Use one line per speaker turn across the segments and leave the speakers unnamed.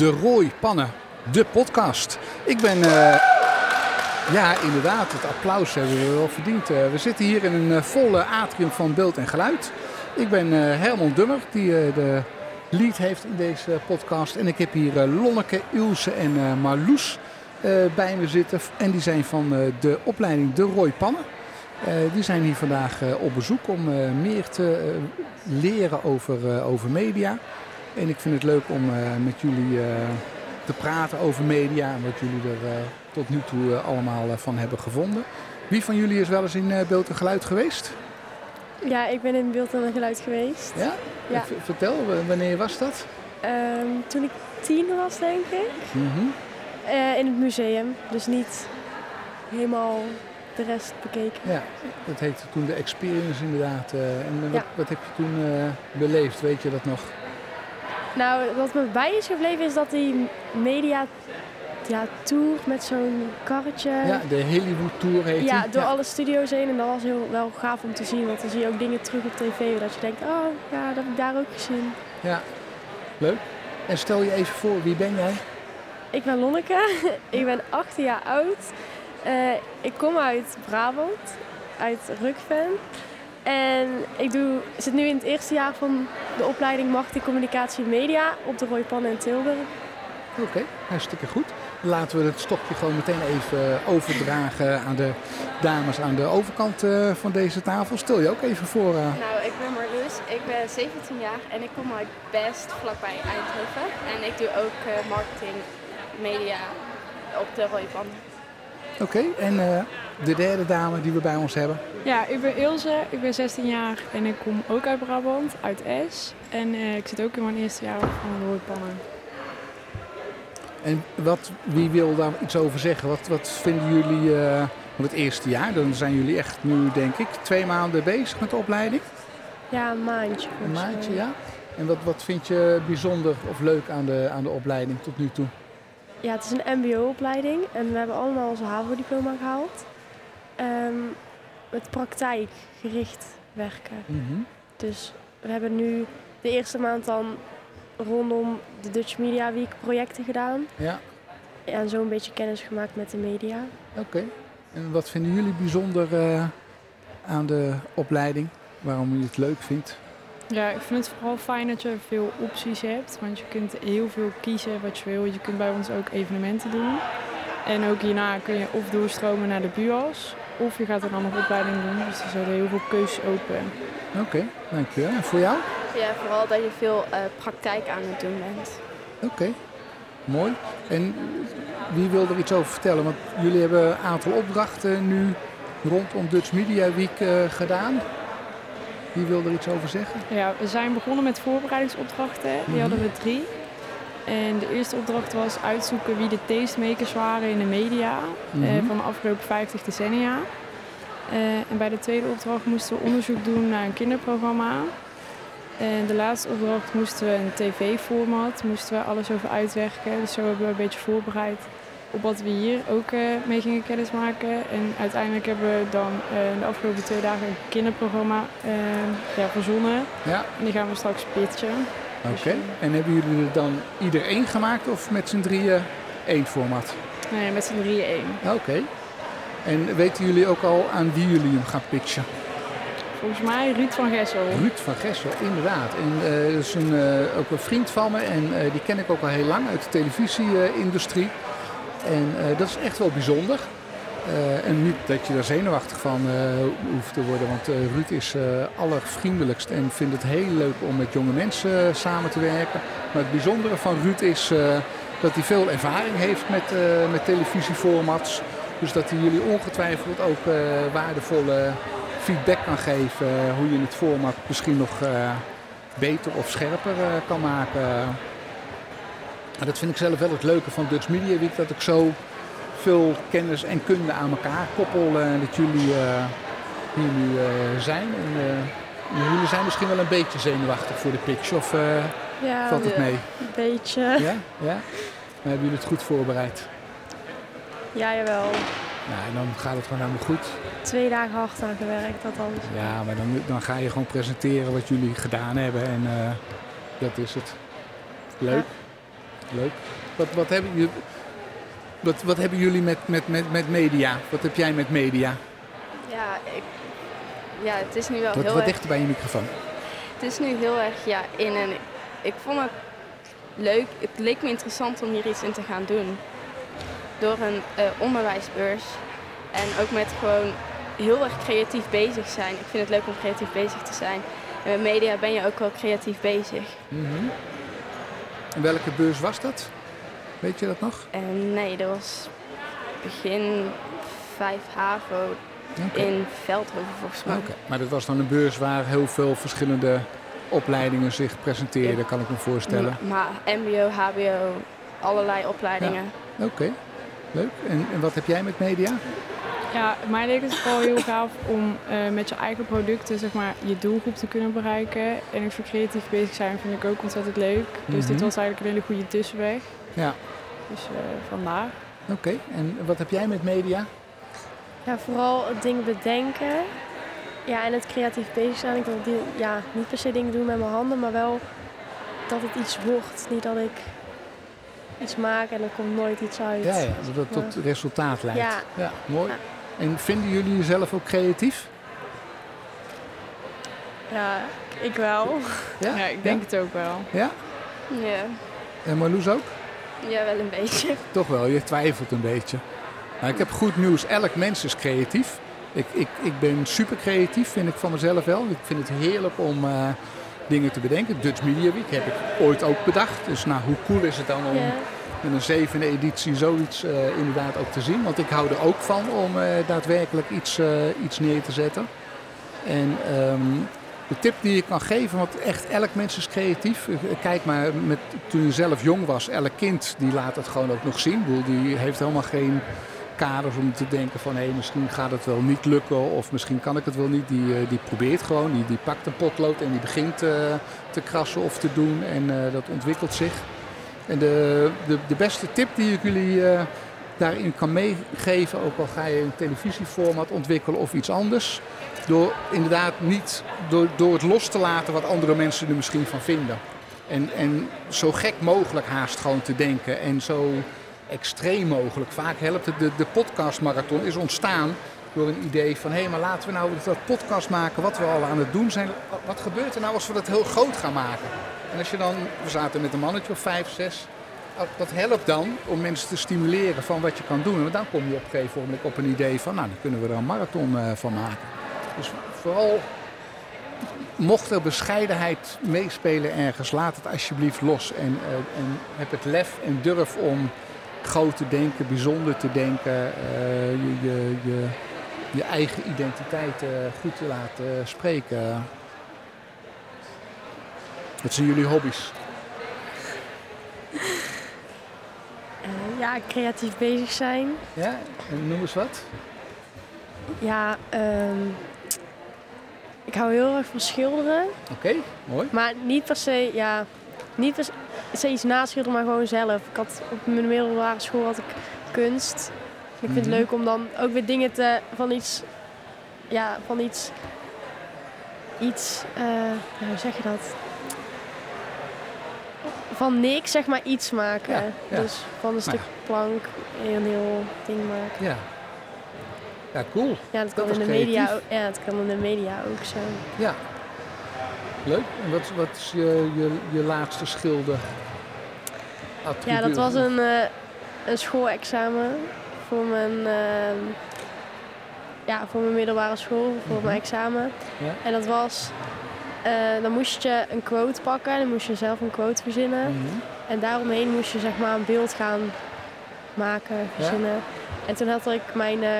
De Rooi Pannen, de podcast. Ik ben, eh, ja inderdaad, het applaus hebben we wel verdiend. Eh, we zitten hier in een uh, volle atrium van beeld en geluid. Ik ben Herman Dummer, die de lead heeft in deze podcast. En ik heb hier Lonneke, Ilse en Marloes bij me zitten. En die zijn van de opleiding De Rooi Pannen. die zijn hier vandaag op bezoek om meer te leren over, over media. En ik vind het leuk om eh, met jullie uh, te praten over media en wat jullie er uh, tot nu toe allemaal van hebben gevonden. Wie van jullie is wel eens in beeld en geluid geweest?
Ja, ik ben in beeld en geluid geweest.
Ja? ja. Vertel, wanneer was dat?
Um, toen ik tien was, denk ik. Mm -hmm. in het museum, dus niet helemaal de rest bekeken.
Ja, dat heette toen de experience inderdaad. en ja. wat, heb je toen beleefd, weet je dat nog?
Nou, wat me bij is gebleven is dat die media ja, tour met zo'n karretje.
Ja, de Hollywood Tour heet
Ja, door alle studio's heen. En dat was heel wel gaaf om te zien. Want dan zie je ook dingen terug op tv. Dat je denkt, oh ja, dat heb ik daar ook gezien.
Ja, leuk. En stel je even voor, wie ben jij?
Ik ben Lonneke. ik ben 18 jaar oud. Uh, ik kom uit Brabant, uit Rukven. En ik doe, zit nu in het eerste jaar van de opleiding Marketing, Communicatie en Media op de Pannen in Tilburg.
Oké, hartstikke goed. Laten we het stokje gewoon meteen even overdragen aan de dames aan de overkant eh, van deze tafel. Stel je ook even voor. Uh...
Nou, ik ben Marloes, ik ben 17 jaar en ik kom uit Best, vlakbij Eindhoven. En ik doe ook uh, marketing, media op de Pannen.
Oké, en uh, de derde dame die we bij ons hebben?
Ja, ik ben Ilse, ik ben 16 jaar en ik kom ook uit Brabant, uit Es. En uh, ik zit ook in mijn eerste jaar van de Pannen.
En wat, wie wil daar iets over zeggen? Wat, wat vinden jullie uh, van het eerste jaar? Dan zijn jullie echt nu, denk ik, twee maanden bezig met de opleiding?
Ja, een maandje.
Een maandje, ja. En wat, wat vind je bijzonder of leuk aan de, aan de opleiding tot nu toe?
Ja, het is een mbo-opleiding en we hebben allemaal onze HAVO-diploma gehaald. Um, met praktijkgericht werken. Mhm. Dus we hebben nu de eerste maand dan rondom de Dutch Media Week projecten gedaan. Ja. En zo een beetje kennis gemaakt met de media.
Oké. En wat vinden jullie bijzonder uh, aan de opleiding? Waarom je het leuk vindt?
Ja, ik vind het vooral fijn dat je veel opties hebt. Want je kunt heel veel kiezen wat je wil. Je kunt bij ons ook evenementen doen. En ook hierna kun je of doorstromen naar de BUAS. Of je gaat een andere opleiding doen. Dus er zijn heel veel keuzes open.
Oké, dankjewel. En voor jou?
Ja, vooral dat je veel uh, praktijk aan het doen bent.
Oké, mooi. En wie wil er iets over vertellen? Want jullie hebben een aantal opdrachten nu rondom Dutch Media Week uh, gedaan. Wie wil er iets over zeggen?
Ja, we zijn begonnen met voorbereidingsopdrachten. Die mhm. hadden we drie. En de eerste opdracht was uitzoeken wie de tastemakers waren in de media mm van de afgelopen 50 decennia. Uh, en bij de tweede opdracht moesten we onderzoek doen naar een kinderprogramma. En de laatste opdracht moesten we een tv-format, moesten we alles over uitwerken. Dus zo hebben we een beetje voorbereid op wat we hier ook uh, mee gingen kennismaken. En uiteindelijk hebben we dan uh, de afgelopen twee dagen een kinderprogramma uh, ja, verzonnen. Ja. En die gaan we straks pitchen.
Oké, en hebben jullie er dan ieder één gemaakt of met z'n drieën één format?
Nee, met z'n drieën één.
Oké. En weten jullie ook al aan wie jullie hem gaan pitchen?
Volgens mij Ruud van Gessel.
Ruud van Gessel, inderdaad. En uh, dat is een, uh, ook een vriend van me en uh, die ken ik ook al heel lang uit de televisieindustrie. En dat is echt wel bijzonder. Uh, en niet dat je daar zenuwachtig van uh, hoeft te worden, want uh, Ruud is allervriendelijkst en vindt het heel leuk om met jonge mensen samen te werken. Maar het bijzondere van Ruud is dat hij veel ervaring heeft met, met televisieformats. Dus dat hij jullie ongetwijfeld ook waardevolle feedback kan geven hoe je het format misschien nog beter of scherper kan maken. Maar dat vind ik zelf wel het leuke van Dutch Media Week. Dat ik zo veel kennis en kunde aan elkaar koppel. eh, dat jullie eh, hier nu eh, zijn. En, jullie zijn misschien wel een beetje zenuwachtig voor de pitch. Of
Ja,
valt het
een
mee?
beetje.
Ja? ja? Maar hebben jullie het goed voorbereid?
Ja, jawel.
Nou, en dan gaat het gewoon helemaal goed.
Twee dagen hard aan gewerkt, dat dan.
Ja, maar dan, dan ga je gewoon presenteren wat jullie gedaan hebben. En dat is het. Leuk. Leuk. Wat, wat, hebben, jullie, wat, wat hebben jullie met, met, met, met media? Wat heb jij met media?
Ja, ik, ja, het is nu wel
Wat,
heel
wat
erg...
dichter bij je microfoon.
Het is nu heel erg ja, in en ik vond het leuk. Het leek me interessant om hier iets in te gaan doen. Door een eh, onderwijsbeurs. En ook met gewoon heel erg creatief bezig zijn. Ik vind het leuk om creatief bezig te zijn. En met media ben je ook wel creatief bezig.
Mhm. En welke beurs was dat? Weet je dat nog?
En nee, dat was begin 5 HAVO in Veldhoven volgens mij.
Oké. Maar dat was dan een beurs waar heel veel verschillende opleidingen zich presenteerden, kan ik me voorstellen.
Maar MBO, HBO, allerlei opleidingen.
Oké, leuk. En, en wat heb jij met media?
Ja, mij leek het vooral heel gaaf om eh, met je eigen producten zeg maar, je doelgroep te kunnen bereiken. En ik vind creatief bezig zijn vind ik ook ontzettend leuk. Dus dit
Mhm.
was eigenlijk een hele goede tussenweg.
Ja,
Dus eh, vandaar.
oké. En wat heb jij met media?
Ja, vooral het ding bedenken. Ja, en het creatief bezig zijn. Ik wil die, ja, niet per se dingen doen met mijn handen, maar wel dat het iets wordt. Niet dat ik iets maak en er komt nooit iets uit.
Ja, ja dat het tot resultaat leidt.
Ja.
mooi.
Ja.
En vinden jullie jezelf ook creatief?
Ja, ik wel.
Ja, ik denk het ook wel.
Ja?
Ja.
En Marloes ook?
ja, wel een beetje.
Toch wel, je twijfelt een beetje. Nou, ik heb goed nieuws. Elk mens is creatief. Ik, ik, ik ben super creatief, vind ik van mezelf wel. Ik vind het heerlijk om eh, dingen te bedenken. Dutch Media Week heb ik ooit ook bedacht. Dus nou, hoe cool is het dan om
Ja.
In een zevende editie zoiets eh, inderdaad ook te zien. Want ik hou er ook van om eh, daadwerkelijk iets, eh, iets neer te zetten. En ehm, de tip die je kan geven, want echt elk mens is creatief. Kijk maar, met, toen je zelf jong was, elk kind die laat het gewoon ook nog zien. Die heeft helemaal geen kaders om te denken van hé, misschien gaat het wel niet lukken of misschien kan ik het wel niet. Die, die probeert gewoon, die, die pakt een potlood en die begint te krassen of te doen en dat ontwikkelt zich. En de, de, de beste tip die ik jullie eh, daarin kan meegeven, ook al ga je een televisieformat ontwikkelen of iets anders, door inderdaad niet door, door het los te laten wat andere mensen er misschien van vinden. En, en zo gek mogelijk haast gewoon te denken en zo extreem mogelijk. Vaak helpt het. De, de podcastmarathon is ontstaan door een idee van hé, maar laten we nou dat podcast maken wat we al aan het doen zijn. Wat gebeurt er nou als we dat heel groot gaan maken? En als je dan, we zaten met een mannetje of vijf, zes. Dat helpt dan om mensen te stimuleren van wat je kan doen. En dan kom je op een gegeven moment op een idee van, nou, dan kunnen we er een marathon eh, van maken. Dus vooral, mocht er bescheidenheid meespelen ergens, laat het alsjeblieft los. En, eh, en heb het lef en durf om groot te denken, bijzonder te denken, eh, je, je, je, eigen identiteit goed te laten spreken. Wat zijn jullie hobby's?
Eh, ja, creatief bezig zijn.
Ja, en noem eens wat.
Ja, ehm, ik hou heel erg van schilderen.
Oké, mooi.
Maar niet per se, ja, niet per se iets naschilderen, maar gewoon zelf. Ik had op mijn middelbare school had ik kunst. Ik vind
Mhm.
het leuk om dan ook weer dingen te, van iets, ja, van iets, iets, eh, hoe zeg je dat? Van niks, zeg maar, iets maken.
Ja, ja.
Dus van een stuk plank een heel ding maken.
Ja. Ja, cool.
Ja, dat kan,
Dat
in de media, ook- ja, dat kan in de media ook zo.
Ja. Leuk. En wat, wat is je, je, je laatste schilder?
Ja, dat was een, eh, een schoolexamen voor mijn, ehm, ja, voor mijn middelbare school, voor
Mhm.
mijn examen.
Ja.
En dat was, eh, dan moest je een quote pakken en dan moest je zelf een quote verzinnen.
Mhm.
En daaromheen moest je zeg maar een beeld gaan maken, verzinnen. En toen had ik mijn, eh,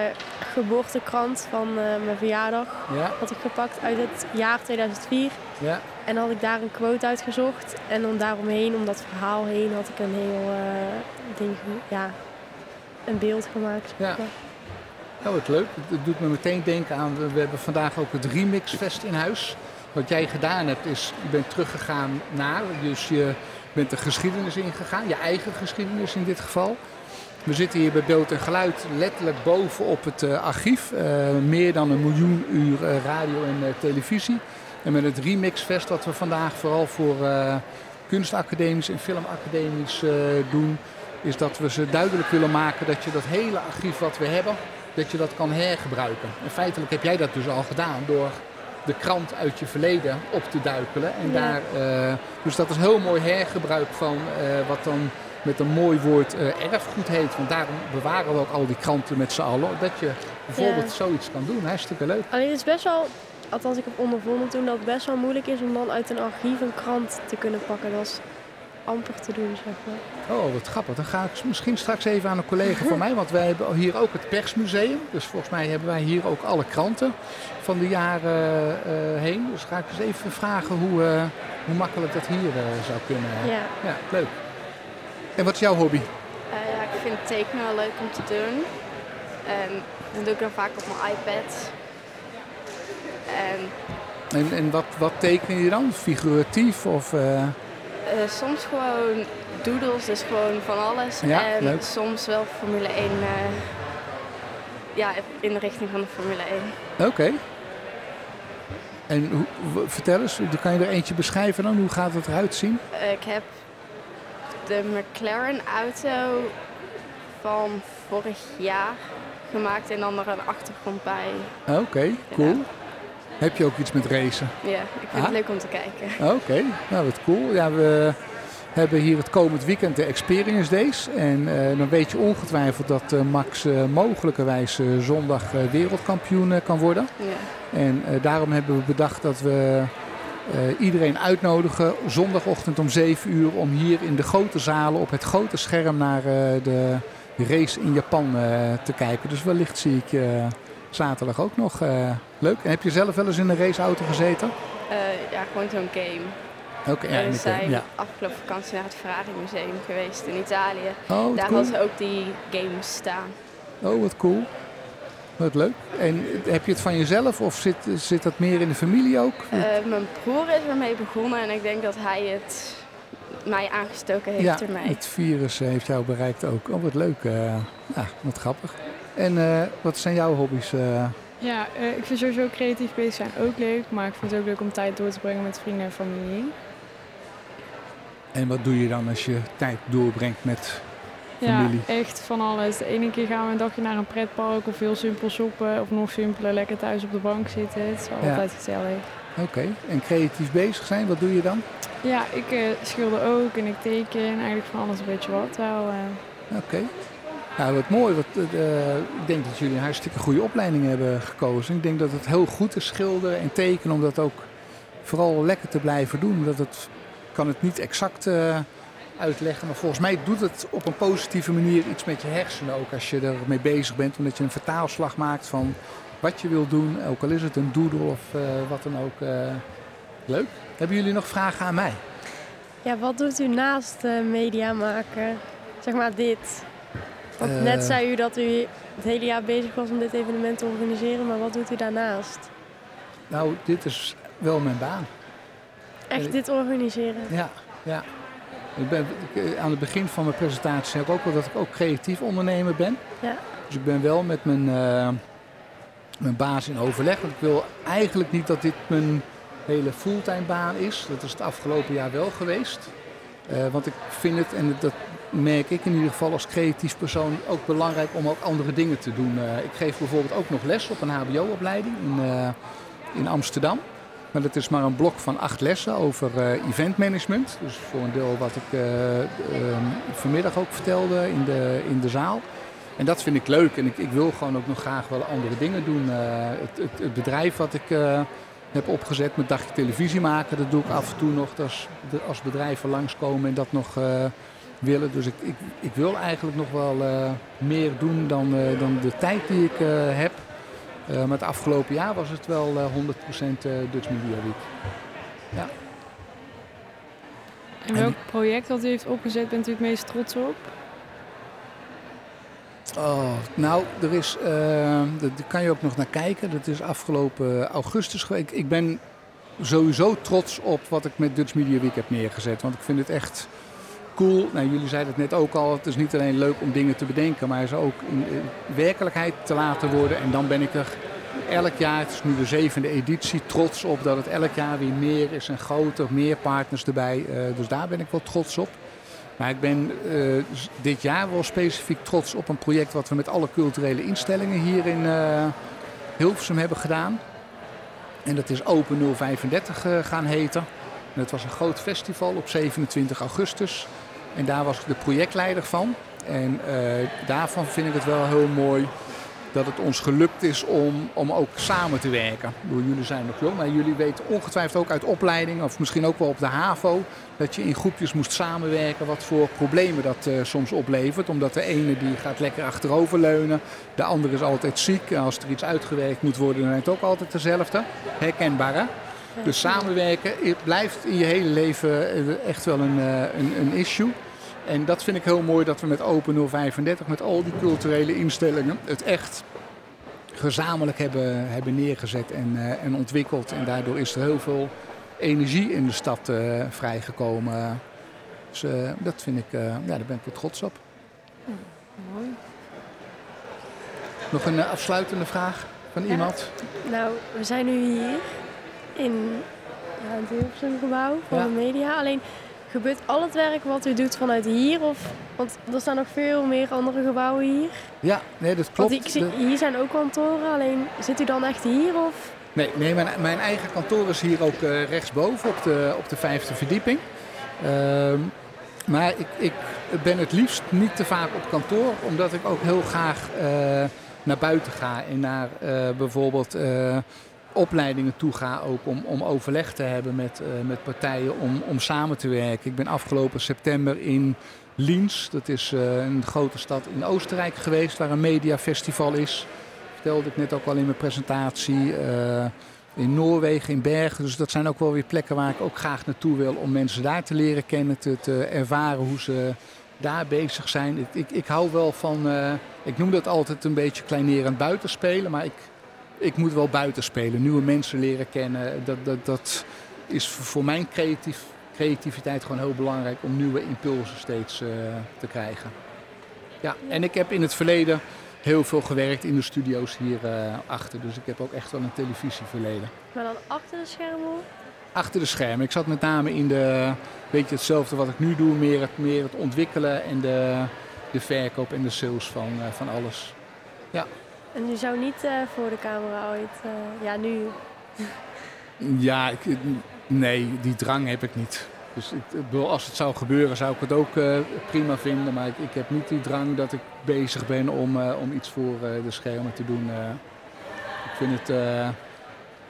geboortekrant van eh, mijn verjaardag.
Ja,
Had ik gepakt uit het jaar 2004.
ja.
En dan had ik daar een quote uitgezocht. En dan daaromheen, om dat verhaal heen, had ik een heel ding, ja, een beeld gemaakt.
Ja. Oh, wat leuk. Het doet me meteen denken aan, we- we hebben vandaag ook het Remixfest in huis. Wat jij gedaan hebt is, je bent teruggegaan naar, dus je bent de geschiedenis ingegaan, je eigen geschiedenis in dit geval. We zitten hier bij Beeld en Geluid letterlijk boven op het eh, archief. Eh, meer dan een miljoen uur eh, radio en televisie. En met het Remixfest wat we vandaag vooral voor kunstacademisch en filmacademisch doen, is dat we ze duidelijk willen maken dat je dat hele archief wat we hebben, dat je dat kan hergebruiken. En feitelijk heb jij dat dus al gedaan door de krant uit je verleden op te duikelen. En
Ja.
daar, eh, dus dat is heel mooi hergebruik van eh, wat dan met een mooi woord eh, erfgoed heet. Want daarom bewaren we ook al die kranten met z'n allen. Dat je bijvoorbeeld zoiets kan doen. Hartstikke leuk.
Alleen het is best wel, althans ik heb ondervonden toen, dat het best wel moeilijk is om dan uit een archief een krant te kunnen pakken. Dat is amper te doen, zeg maar.
Oh, wat grappig. Dan ga ik misschien straks even aan een collega van mij. Want wij hebben hier ook het persmuseum. Dus volgens mij hebben wij hier ook alle kranten van de jaren eh, heen. Dus ga ik eens even vragen hoe, eh, hoe makkelijk dat hier eh, zou kunnen.
Ja.
Ja, leuk. En wat is jouw hobby?
Ja, ik vind tekenen wel leuk om te doen. En dat doe ik dan vaak op mijn iPad. En
En, en wat, wat teken je dan? Figuratief of... eh,
soms gewoon doodles, dus gewoon van alles.
Ja,
en
leuk.
soms wel Formule 1. eh, ja, in de richting van de Formule 1.
Oké. En hoe, vertel eens, kan je er eentje beschrijven dan? Hoe gaat het eruit zien?
Eh, ik heb de McLaren auto van vorig jaar gemaakt en dan er een achtergrond bij.
Oké, cool. Heb je ook iets met racen?
Ja, ik vind
Ah.
het leuk om te kijken.
Oké, nou wat cool. Ja, we hebben hier het komend weekend de Experience Days. En eh, dan weet je ongetwijfeld dat eh, Max eh, mogelijkerwijs zondag wereldkampioen kan worden.
Ja.
En daarom hebben we bedacht dat we iedereen uitnodigen zondagochtend om 7 uur om hier in de grote zalen op het grote scherm naar de race in Japan te kijken. Dus wellicht zie ik zaterdag ook nog. eh, leuk. En heb je zelf wel eens in een raceauto gezeten?
Eh, ja, gewoon zo'n game.
Oké, ja, in
we zijn
ja.
afgelopen vakantie naar het Ferrari Museum geweest in Italië.
Oh, wat
Daar
cool.
hadden ze ook die games staan.
Oh, wat cool. Wat leuk. En heb je het van jezelf of zit, zit dat meer in de familie ook?
Eh, mijn broer is ermee begonnen en ik denk dat hij het mij aangestoken heeft
ja,
ermee.
het virus heeft jou bereikt ook. Oh, wat leuk. ja, wat grappig. En eh, wat zijn jouw hobby's? eh?
Ja, eh, ik vind sowieso creatief bezig zijn ook leuk, maar ik vind het ook leuk om tijd door te brengen met vrienden en familie.
en wat doe je dan als je tijd doorbrengt met
Ja,
familie?
echt van alles. De ene keer gaan we een dagje naar een pretpark of heel simpel shoppen. Of nog simpeler lekker thuis op de bank zitten. Het is
Ja.
altijd gezellig.
Oké. En creatief bezig zijn, wat doe je dan?
Ja, ik schilder ook en ik teken. Eigenlijk van alles een beetje wat wel.
Oké. Nou, wat mooi. Wat, eh, ik denk dat jullie een hartstikke goede opleiding hebben gekozen. Ik denk dat het heel goed is schilderen en tekenen om dat ook vooral lekker te blijven doen. Dat het kan het niet exact eh, uitleggen, maar volgens mij doet het op een positieve manier iets met je hersenen ook als je ermee bezig bent. Omdat je een vertaalslag maakt van wat je wil doen, ook al is het een doodle of eh, wat dan ook. leuk. Hebben jullie nog vragen aan mij?
Ja, wat doet u naast media maken? Zeg maar dit. Want
Eh.
net zei u dat u het hele jaar bezig was om dit evenement te organiseren, maar wat doet u daarnaast?
Nou, dit is wel mijn baan.
Echt
Eh.
dit organiseren?
Ja, ja. Ik ben, ik, eh, aan het begin van mijn presentatie zei ik ook wel dat ik ook creatief ondernemer ben.
Ja.
Dus ik ben wel met mijn, mijn baas in overleg. Want ik wil eigenlijk niet dat dit mijn hele fulltime baan is. Dat is het afgelopen jaar wel geweest. Want ik vind het, en dat merk ik in ieder geval als creatief persoon, ook belangrijk om ook andere dingen te doen. Eh, ik geef bijvoorbeeld ook nog les op een HBO-opleiding in, eh, in Amsterdam. Maar dat is maar een blok van acht lessen over eh eventmanagement. Dus voor een deel wat ik eh, ehm, vanmiddag ook vertelde in de, in de zaal. En dat vind ik leuk. En ik, ik wil gewoon ook nog graag wel andere dingen doen. Het, het, het bedrijf wat ik heb opgezet met dagje televisie maken, dat doe ik af en toe nog. Als, als bedrijven langskomen en dat nog willen. Dus ik, ik, ik wil eigenlijk nog wel meer doen dan, dan de tijd die ik heb. maar het afgelopen jaar was het wel 100% Dutch Media Week. Ja.
En welk project dat u heeft opgezet bent u het meest trots op?
Oh, nou, er is, uh, daar kan je ook nog naar kijken. Dat is afgelopen augustus geweest. Ik ben sowieso trots op wat ik met Dutch Media Week heb neergezet. Want ik vind het echt Nou, jullie zeiden het net ook al. Het is niet alleen leuk om dingen te bedenken, maar ze ook in werkelijkheid te laten worden. En dan ben ik er elk jaar, het is nu de zevende editie, trots op dat het elk jaar weer meer is en groter, meer partners erbij. Uh, dus daar ben ik wel trots op. Maar ik ben uh, dit jaar wel specifiek trots op een project wat we met alle culturele instellingen hier in uh, Hilversum hebben gedaan. En dat is Open 035 uh, gaan heten. En het was een groot festival op 27 augustus. En daar was ik de projectleider van. En daarvan vind ik het wel heel mooi dat het ons gelukt is om, om ook samen te werken. Jullie zijn nog jong, maar jullie weten ongetwijfeld ook uit opleiding, of misschien ook wel op de HAVO, dat je in groepjes moest samenwerken, wat voor problemen dat uh, soms oplevert. Omdat de ene die gaat lekker achteroverleunen, de andere is altijd ziek. Als er iets uitgewerkt moet worden, dan is het ook altijd dezelfde. Herkenbaar? Dus samenwerken blijft in je hele leven eh, echt wel een, eh, een, een issue. En dat vind ik heel mooi dat we met Open 035, met al die culturele instellingen, het echt gezamenlijk hebben, hebben neergezet en, uh, en ontwikkeld. En daardoor is er heel veel energie in de stad uh, vrijgekomen. Dus uh, dat vind ik, ja, daar ben ik wel trots op.
Ja, mooi.
Nog een afsluitende vraag van iemand?
Nou, we zijn nu hier in ja, het Hilversum gebouw van ja. de media. Alleen Gebeurt al het werk wat u doet vanuit hier? Of, want er staan nog veel meer andere gebouwen hier.
Ja, nee, dat klopt.
Want ik zie, hier zijn ook kantoren, alleen zit u dan echt hier? Of?
Nee, nee mijn, mijn eigen kantoor is hier ook uh, rechtsboven op de, op de vijfde verdieping. Uh, maar ik, ik ben het liefst niet te vaak op kantoor, omdat ik ook heel graag uh, naar buiten ga en naar uh, bijvoorbeeld opleidingen toe ga ook om, om overleg te hebben met, uh, met partijen om, om samen te werken. Ik ben afgelopen september in Liens, dat is uh, een grote stad in Oostenrijk geweest waar een mediafestival is. Vertelde ik net ook al in mijn presentatie. Uh, in Noorwegen, in Bergen. Dus dat zijn ook wel weer plekken waar ik ook graag naartoe wil om mensen daar te leren kennen, te, te ervaren hoe ze daar bezig zijn. Ik, ik, ik hou wel van, ik noem dat altijd een beetje kleinerend buitenspelen, maar ik ik moet wel buiten spelen, nieuwe mensen leren kennen. Dat, dat, dat is voor mijn creatief, creativiteit gewoon heel belangrijk om nieuwe impulsen steeds uh, te krijgen. Ja, en ik heb in het verleden heel veel gewerkt in de studio's hier uh, achter. Dus ik heb ook echt wel een televisieverleden.
Maar dan achter de schermen?
Achter de schermen. Ik zat met name in de, beetje hetzelfde wat ik nu doe, meer het, meer het ontwikkelen en de, de verkoop en de sales van, uh, van alles. Ja.
En u zou niet uh, voor de camera ooit, uh, ja nu?
ja, ik, nee, die drang heb ik niet. Dus ik, als het zou gebeuren, zou ik het ook uh, prima vinden. Maar ik, ik, heb niet die drang dat ik bezig ben om, om iets voor de schermen te doen. ik vind het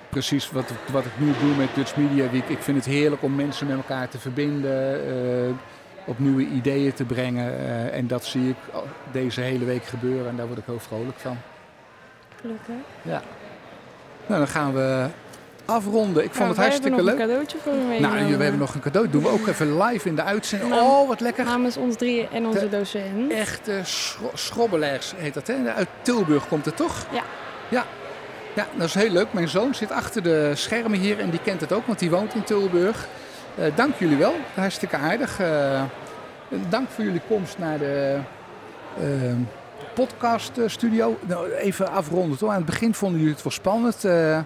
precies wat, wat ik nu doe met Dutch Media Week. Ik vind het heerlijk om mensen met elkaar te verbinden op nieuwe ideeën te brengen. En dat zie ik deze hele week gebeuren en daar word ik heel vrolijk van.
Gelukkig.
Ja. Nou, dan gaan we afronden. Ik vond
nou,
het hartstikke leuk.
We hebben nog een cadeautje voor u.
Nou, we hebben nog een cadeau. Doen we ook even live in de uitzending. oh, wat lekker.
Namens ons drieën en onze
de
docent.
Echte schro schrobbelaars heet dat, hè? Uit Tilburg komt het toch?
Ja.
Ja. Ja, dat is heel leuk. Mijn zoon zit achter de schermen hier en die kent het ook, want die woont in Tilburg. Uh, dank jullie wel. Hartstikke aardig. Uh, dank voor jullie komst naar de... Uh, podcaststudio. Nou, even afronden toch? Aan het begin vonden jullie het wel spannend. Uh,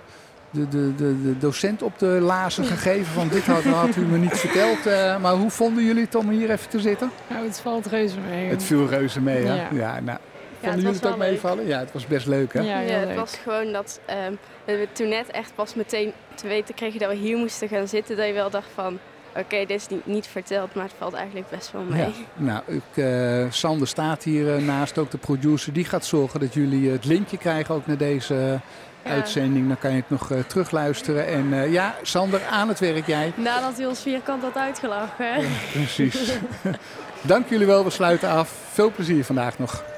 de, de, de, de, docent op de lazen gegeven van dit had, had u me niet verteld. Uh, maar hoe vonden jullie het om hier even te zitten?
Nou, het valt reuze mee.
Het viel reuze mee, hè? Ja, ja nou. Vonden jullie het ook meevallen? Ja, het was best leuk, hè?
Ja, ja het was gewoon dat um, we toen net echt pas meteen te weten kregen dat we hier moesten gaan zitten. Dat je wel dacht van, Oké, dit is niet, niet, verteld, maar het valt eigenlijk best wel mee. Ja.
Nou, ik, uh, Sander staat hier uh, naast, ook de producer. Die gaat zorgen dat jullie het linkje krijgen ook naar deze ja. uitzending. Dan kan je het nog terugluisteren. En ja, Sander, aan het werk jij.
Nadat hij ons vierkant had uitgelachen.
Ja, precies. Dank jullie wel, we sluiten af. Veel plezier vandaag nog.